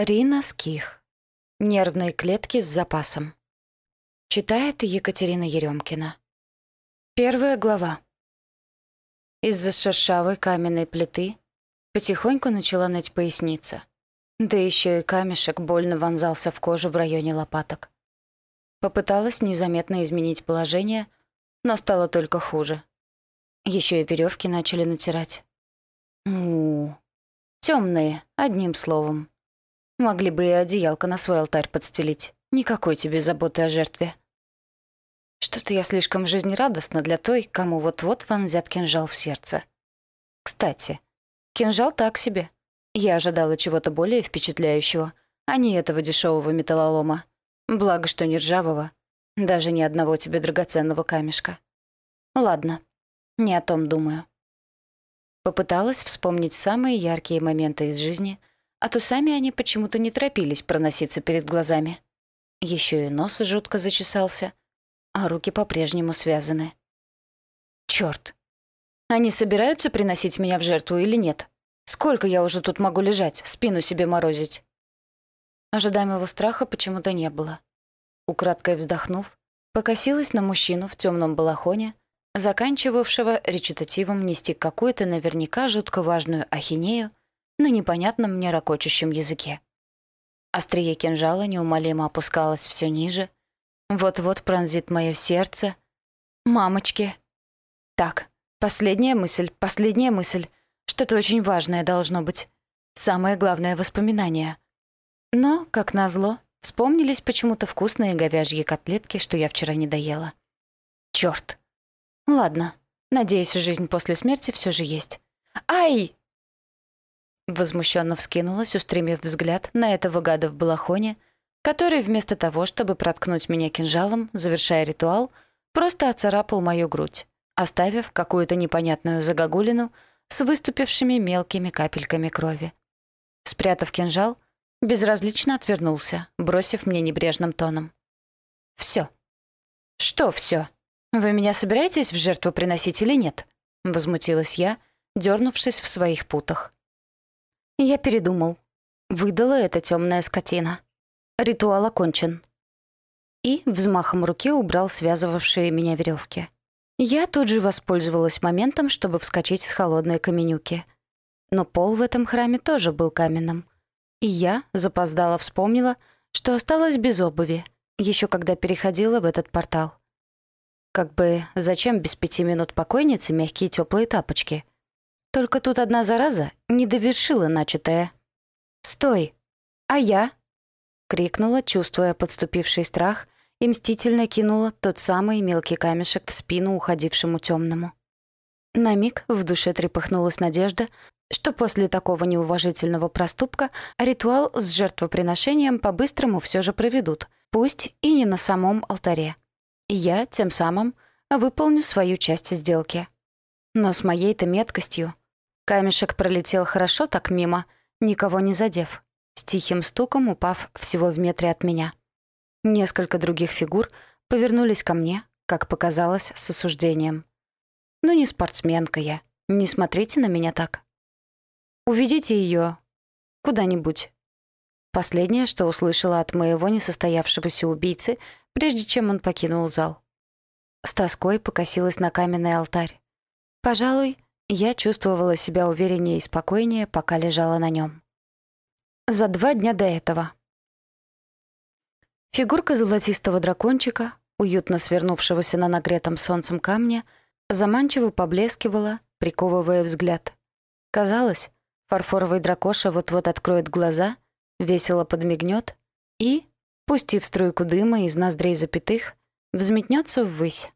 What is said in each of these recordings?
Рина Ских. Нервные клетки с запасом. Читает Екатерина Еремкина. Первая глава. Из-за шершавой каменной плиты потихоньку начала ныть поясница. Да еще и камешек больно вонзался в кожу в районе лопаток. Попыталась незаметно изменить положение, но стало только хуже. Еще и веревки начали натирать. У, темные, одним словом. Могли бы и одеялко на свой алтарь подстелить. Никакой тебе заботы о жертве. Что-то я слишком жизнерадостна для той, кому вот-вот вонзят кинжал в сердце. Кстати, кинжал так себе. Я ожидала чего-то более впечатляющего, а не этого дешевого металлолома. Благо, что не ржавого. Даже ни одного тебе драгоценного камешка. Ладно, не о том думаю. Попыталась вспомнить самые яркие моменты из жизни, а то сами они почему-то не торопились проноситься перед глазами. Еще и нос жутко зачесался, а руки по-прежнему связаны. Черт! Они собираются приносить меня в жертву или нет? Сколько я уже тут могу лежать, спину себе морозить? Ожидаемого страха почему-то не было. Украдкой вздохнув, покосилась на мужчину в темном балахоне, заканчивавшего речитативом нести какую-то наверняка жутко важную ахинею на непонятном мне ракочущем языке. Острие кинжала неумолимо опускалось все ниже. Вот-вот пронзит мое сердце. Мамочки. Так, последняя мысль, последняя мысль. Что-то очень важное должно быть. Самое главное воспоминание. Но, как назло, вспомнились почему-то вкусные говяжьи котлетки, что я вчера не доела. Чёрт. Ладно, надеюсь, жизнь после смерти все же есть. Ай! Возмущенно вскинулась, устремив взгляд на этого гада в балахоне, который вместо того, чтобы проткнуть меня кинжалом, завершая ритуал, просто оцарапал мою грудь, оставив какую-то непонятную загогулину с выступившими мелкими капельками крови. Спрятав кинжал, безразлично отвернулся, бросив мне небрежным тоном. «Всё». «Что всё? Вы меня собираетесь в жертву приносить или нет?» — возмутилась я, дернувшись в своих путах. Я передумал. Выдала эта темная скотина. Ритуал окончен. И взмахом руки убрал связывавшие меня веревки. Я тут же воспользовалась моментом, чтобы вскочить с холодной каменюки. Но пол в этом храме тоже был каменным. И я запоздала вспомнила, что осталась без обуви, еще когда переходила в этот портал. Как бы зачем без пяти минут покойницы мягкие теплые тапочки — только тут одна зараза не довершила начатое. «Стой! А я?» — крикнула, чувствуя подступивший страх, и мстительно кинула тот самый мелкий камешек в спину уходившему темному. На миг в душе трепыхнулась надежда, что после такого неуважительного проступка ритуал с жертвоприношением по-быстрому все же проведут, пусть и не на самом алтаре. Я, тем самым, выполню свою часть сделки. Но с моей-то меткостью камешек пролетел хорошо так мимо, никого не задев, с тихим стуком упав всего в метре от меня. Несколько других фигур повернулись ко мне, как показалось, с осуждением. «Ну не спортсменка я, не смотрите на меня так. Уведите ее куда-нибудь». Последнее, что услышала от моего несостоявшегося убийцы, прежде чем он покинул зал. С тоской покосилась на каменный алтарь. Пожалуй, я чувствовала себя увереннее и спокойнее, пока лежала на нем. За два дня до этого. Фигурка золотистого дракончика, уютно свернувшегося на нагретом солнцем камне, заманчиво поблескивала, приковывая взгляд. Казалось, фарфоровый дракоша вот-вот откроет глаза, весело подмигнет и, пустив струйку дыма из ноздрей запятых, взметнется ввысь,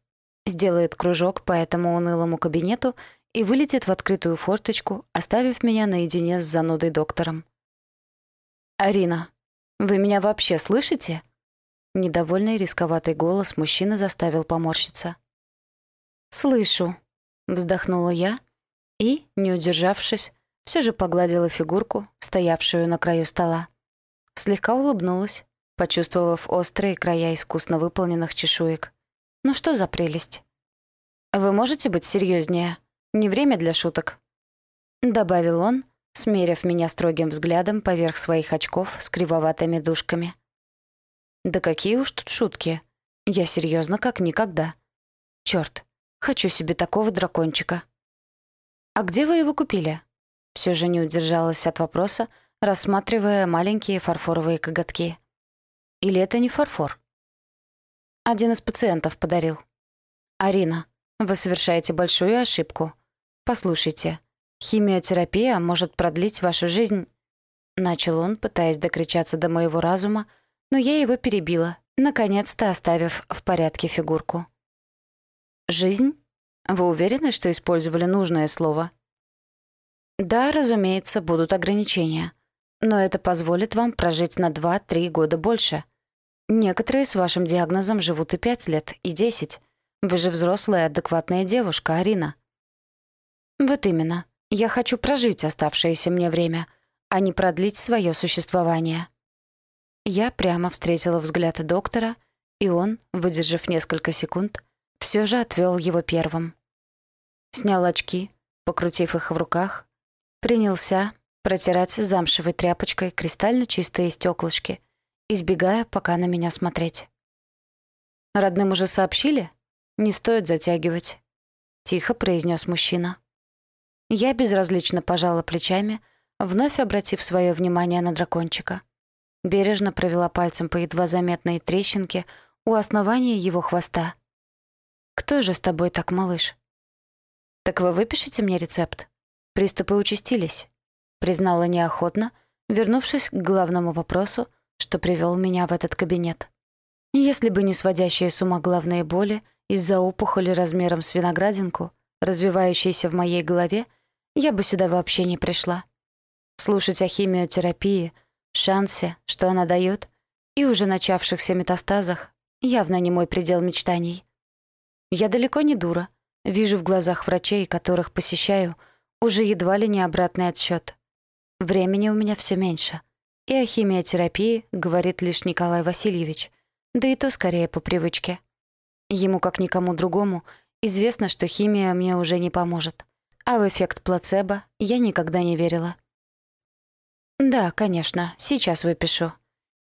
сделает кружок по этому унылому кабинету и вылетит в открытую форточку, оставив меня наедине с занудой доктором. «Арина, вы меня вообще слышите?» Недовольный рисковатый голос мужчины заставил поморщиться. «Слышу», — вздохнула я и, не удержавшись, все же погладила фигурку, стоявшую на краю стола. Слегка улыбнулась, почувствовав острые края искусно выполненных чешуек. «Ну что за прелесть?» «Вы можете быть серьезнее? Не время для шуток», — добавил он, смерив меня строгим взглядом поверх своих очков с кривоватыми дужками. «Да какие уж тут шутки. Я серьезно как никогда. Черт, хочу себе такого дракончика». «А где вы его купили?» Все же не удержалась от вопроса, рассматривая маленькие фарфоровые коготки. «Или это не фарфор?» Один из пациентов подарил. «Арина, вы совершаете большую ошибку. Послушайте, химиотерапия может продлить вашу жизнь...» Начал он, пытаясь докричаться до моего разума, но я его перебила, наконец-то оставив в порядке фигурку. «Жизнь? Вы уверены, что использовали нужное слово?» «Да, разумеется, будут ограничения. Но это позволит вам прожить на 2-3 года больше. Некоторые с вашим диагнозом живут и 5 лет, и 10. Вы же взрослая, адекватная девушка, Арина. Вот именно. Я хочу прожить оставшееся мне время, а не продлить свое существование. Я прямо встретила взгляд доктора, и он, выдержав несколько секунд, все же отвел его первым. Снял очки, покрутив их в руках, принялся протирать замшевой тряпочкой кристально чистые стеклышки — избегая пока на меня смотреть. «Родным уже сообщили? Не стоит затягивать», — тихо произнес мужчина. Я безразлично пожала плечами, вновь обратив свое внимание на дракончика. Бережно провела пальцем по едва заметной трещинке у основания его хвоста. «Кто же с тобой так, малыш?» «Так вы выпишите мне рецепт?» Приступы участились, признала неохотно, вернувшись к главному вопросу, что привел меня в этот кабинет. Если бы не сводящие с ума главные боли из-за опухоли размером с виноградинку, развивающейся в моей голове, я бы сюда вообще не пришла. Слушать о химиотерапии, шансе, что она дает, и уже начавшихся метастазах явно не мой предел мечтаний. Я далеко не дура. Вижу в глазах врачей, которых посещаю, уже едва ли не обратный отсчет. Времени у меня все меньше — и о химиотерапии говорит лишь Николай Васильевич, да и то скорее по привычке. Ему, как никому другому, известно, что химия мне уже не поможет. А в эффект плацебо я никогда не верила. Да, конечно, сейчас выпишу.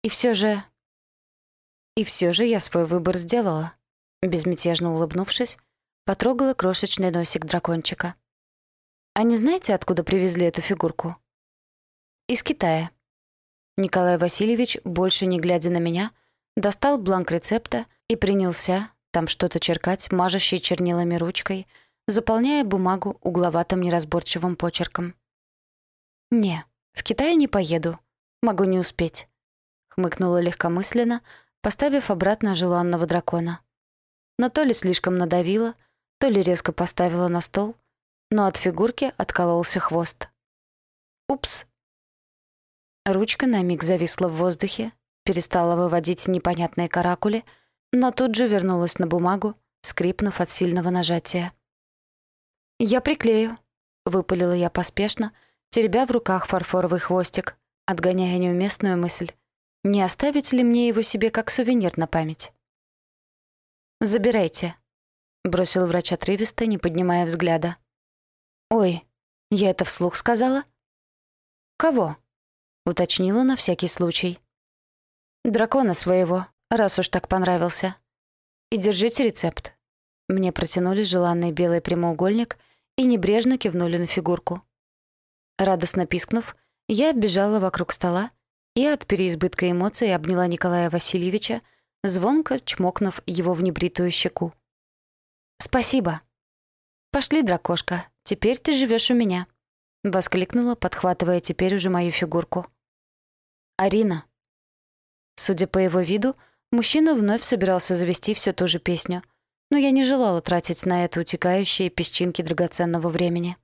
И все же... И все же я свой выбор сделала. Безмятежно улыбнувшись, потрогала крошечный носик дракончика. А не знаете, откуда привезли эту фигурку? Из Китая. Николай Васильевич, больше не глядя на меня, достал бланк рецепта и принялся там что-то черкать мажущей чернилами ручкой, заполняя бумагу угловатым неразборчивым почерком. «Не, в Китай не поеду. Могу не успеть», — хмыкнула легкомысленно, поставив обратно желанного дракона. Но то ли слишком надавила, то ли резко поставила на стол, но от фигурки откололся хвост. «Упс, Ручка на миг зависла в воздухе, перестала выводить непонятные каракули, но тут же вернулась на бумагу, скрипнув от сильного нажатия. «Я приклею», — выпалила я поспешно, теребя в руках фарфоровый хвостик, отгоняя неуместную мысль. Не оставить ли мне его себе как сувенир на память? «Забирайте», — бросил врач отрывисто, не поднимая взгляда. «Ой, я это вслух сказала?» «Кого?» Уточнила на всякий случай. «Дракона своего, раз уж так понравился. И держите рецепт». Мне протянули желанный белый прямоугольник и небрежно кивнули на фигурку. Радостно пискнув, я бежала вокруг стола и от переизбытка эмоций обняла Николая Васильевича, звонко чмокнув его в небритую щеку. «Спасибо». «Пошли, дракошка, теперь ты живешь у меня», — воскликнула, подхватывая теперь уже мою фигурку. Арина. Судя по его виду, мужчина вновь собирался завести всю ту же песню, но я не желала тратить на это утекающие песчинки драгоценного времени.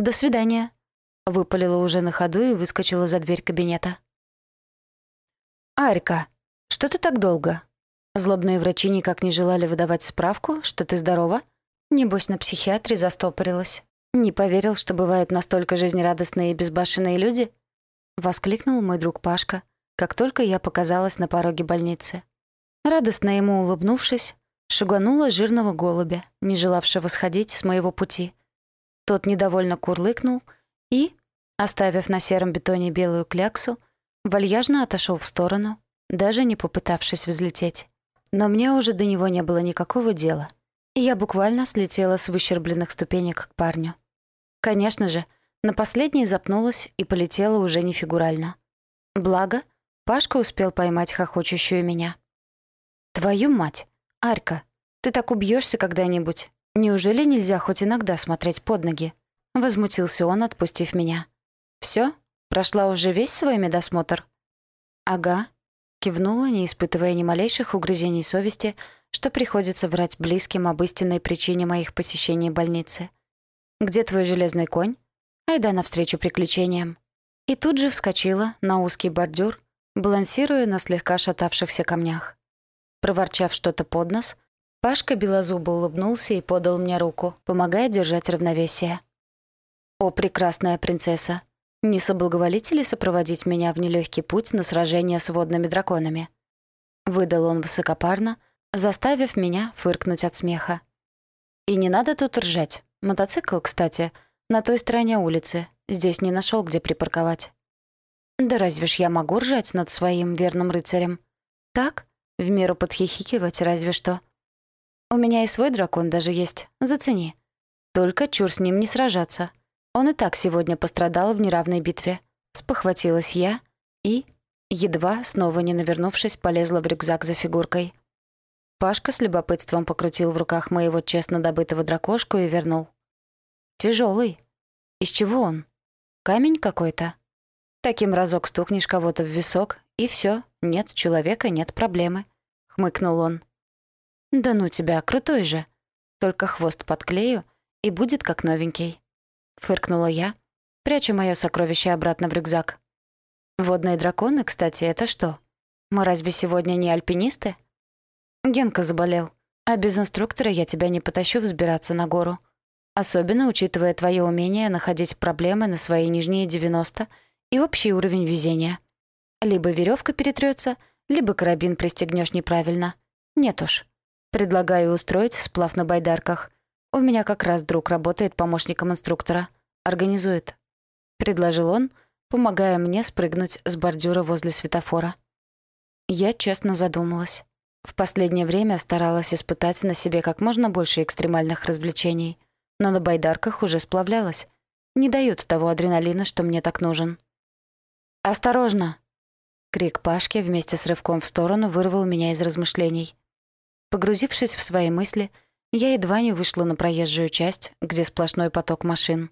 «До свидания», — выпалила уже на ходу и выскочила за дверь кабинета. «Арика, что ты так долго?» Злобные врачи никак не желали выдавать справку, что ты здорова. Небось, на психиатре застопорилась. Не поверил, что бывают настолько жизнерадостные и безбашенные люди —— воскликнул мой друг Пашка, как только я показалась на пороге больницы. Радостно ему улыбнувшись, шуганула жирного голубя, не желавшего сходить с моего пути. Тот недовольно курлыкнул и, Оставив на сером бетоне белую кляксу, вальяжно отошел в сторону, даже не попытавшись взлететь. Но мне уже до него не было никакого дела, и я буквально слетела с выщербленных ступенек к парню. Конечно же, на последней запнулась и полетела уже не фигурально. Благо, Пашка успел поймать хохочущую меня. «Твою мать! Арька, ты так убьешься когда-нибудь! Неужели нельзя хоть иногда смотреть под ноги?» Возмутился он, отпустив меня. Все? Прошла уже весь свой медосмотр?» «Ага», — кивнула, не испытывая ни малейших угрызений совести, что приходится врать близким об истинной причине моих посещений больницы. «Где твой железный конь?» Айда навстречу приключениям. И тут же вскочила на узкий бордюр, балансируя на слегка шатавшихся камнях. Проворчав что-то под нос, Пашка белозубо улыбнулся и подал мне руку, помогая держать равновесие. «О, прекрасная принцесса! Не соблаговолите ли сопроводить меня в нелегкий путь на сражение с водными драконами?» Выдал он высокопарно, заставив меня фыркнуть от смеха. «И не надо тут ржать. Мотоцикл, кстати, на той стороне улицы. Здесь не нашел, где припарковать. Да разве ж я могу ржать над своим верным рыцарем? Так? В меру подхихикивать разве что. У меня и свой дракон даже есть. Зацени. Только чур с ним не сражаться. Он и так сегодня пострадал в неравной битве. Спохватилась я и, едва, снова не навернувшись, полезла в рюкзак за фигуркой. Пашка с любопытством покрутил в руках моего честно добытого дракошку и вернул. Тяжелый. Из чего он? Камень какой-то? Таким разок стукнешь кого-то в висок, и все, нет человека, нет проблемы. Хмыкнул он. Да ну тебя, крутой же. Только хвост подклею, и будет как новенький. Фыркнула я, пряча мое сокровище обратно в рюкзак. Водные драконы, кстати, это что? Мы разве сегодня не альпинисты? Генка заболел, а без инструктора я тебя не потащу взбираться на гору. Особенно учитывая твое умение находить проблемы на свои нижние 90 и общий уровень везения. Либо веревка перетрется, либо карабин пристегнешь неправильно. Нет уж. Предлагаю устроить сплав на байдарках. У меня как раз друг работает помощником инструктора. Организует. Предложил он, помогая мне спрыгнуть с бордюра возле светофора. Я честно задумалась. В последнее время старалась испытать на себе как можно больше экстремальных развлечений — но на байдарках уже сплавлялась. Не дают того адреналина, что мне так нужен. «Осторожно!» Крик Пашки вместе с рывком в сторону вырвал меня из размышлений. Погрузившись в свои мысли, я едва не вышла на проезжую часть, где сплошной поток машин.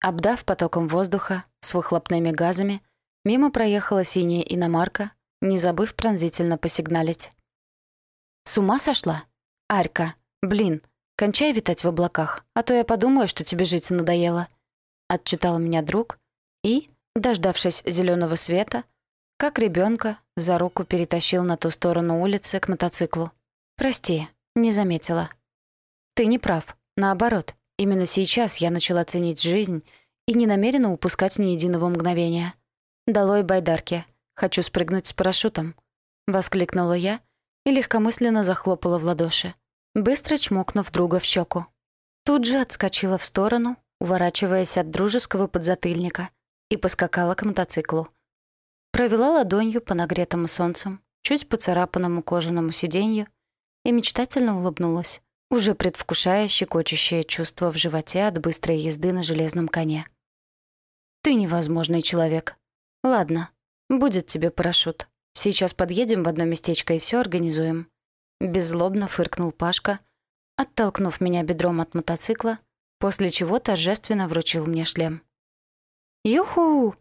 Обдав потоком воздуха с выхлопными газами, мимо проехала синяя иномарка, не забыв пронзительно посигналить. «С ума сошла? Арька, блин, Кончай витать в облаках, а то я подумаю, что тебе жить надоело». Отчитал меня друг и, дождавшись зеленого света, как ребенка за руку перетащил на ту сторону улицы к мотоциклу. «Прости, не заметила». «Ты не прав. Наоборот, именно сейчас я начала ценить жизнь и не намерена упускать ни единого мгновения. «Долой байдарки. Хочу спрыгнуть с парашютом», — воскликнула я и легкомысленно захлопала в ладоши быстро чмокнув друга в щеку. Тут же отскочила в сторону, уворачиваясь от дружеского подзатыльника, и поскакала к мотоциклу. Провела ладонью по нагретому солнцем, чуть поцарапанному кожаному сиденью и мечтательно улыбнулась, уже предвкушая щекочущее чувство в животе от быстрой езды на железном коне. «Ты невозможный человек. Ладно, будет тебе парашют. Сейчас подъедем в одно местечко и все организуем. Беззлобно фыркнул Пашка, оттолкнув меня бедром от мотоцикла, после чего торжественно вручил мне шлем. «Юху!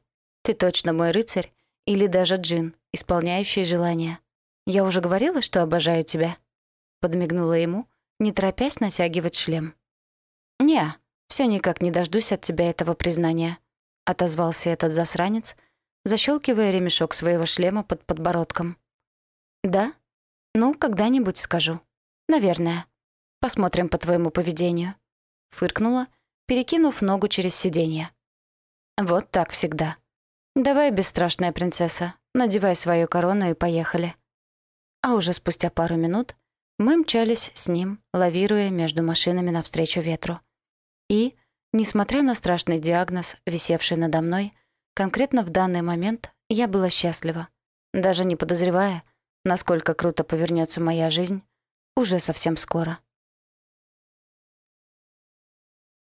Ты точно мой рыцарь или даже джин, исполняющий желания. Я уже говорила, что обожаю тебя?» Подмигнула ему, не торопясь натягивать шлем. «Не, все никак не дождусь от тебя этого признания», — отозвался этот засранец, защелкивая ремешок своего шлема под подбородком. «Да, «Ну, когда-нибудь скажу. Наверное. Посмотрим по твоему поведению». Фыркнула, перекинув ногу через сиденье. «Вот так всегда. Давай, бесстрашная принцесса, надевай свою корону и поехали». А уже спустя пару минут мы мчались с ним, лавируя между машинами навстречу ветру. И, несмотря на страшный диагноз, висевший надо мной, Конкретно в данный момент я была счастлива, даже не подозревая, насколько круто повернется моя жизнь уже совсем скоро.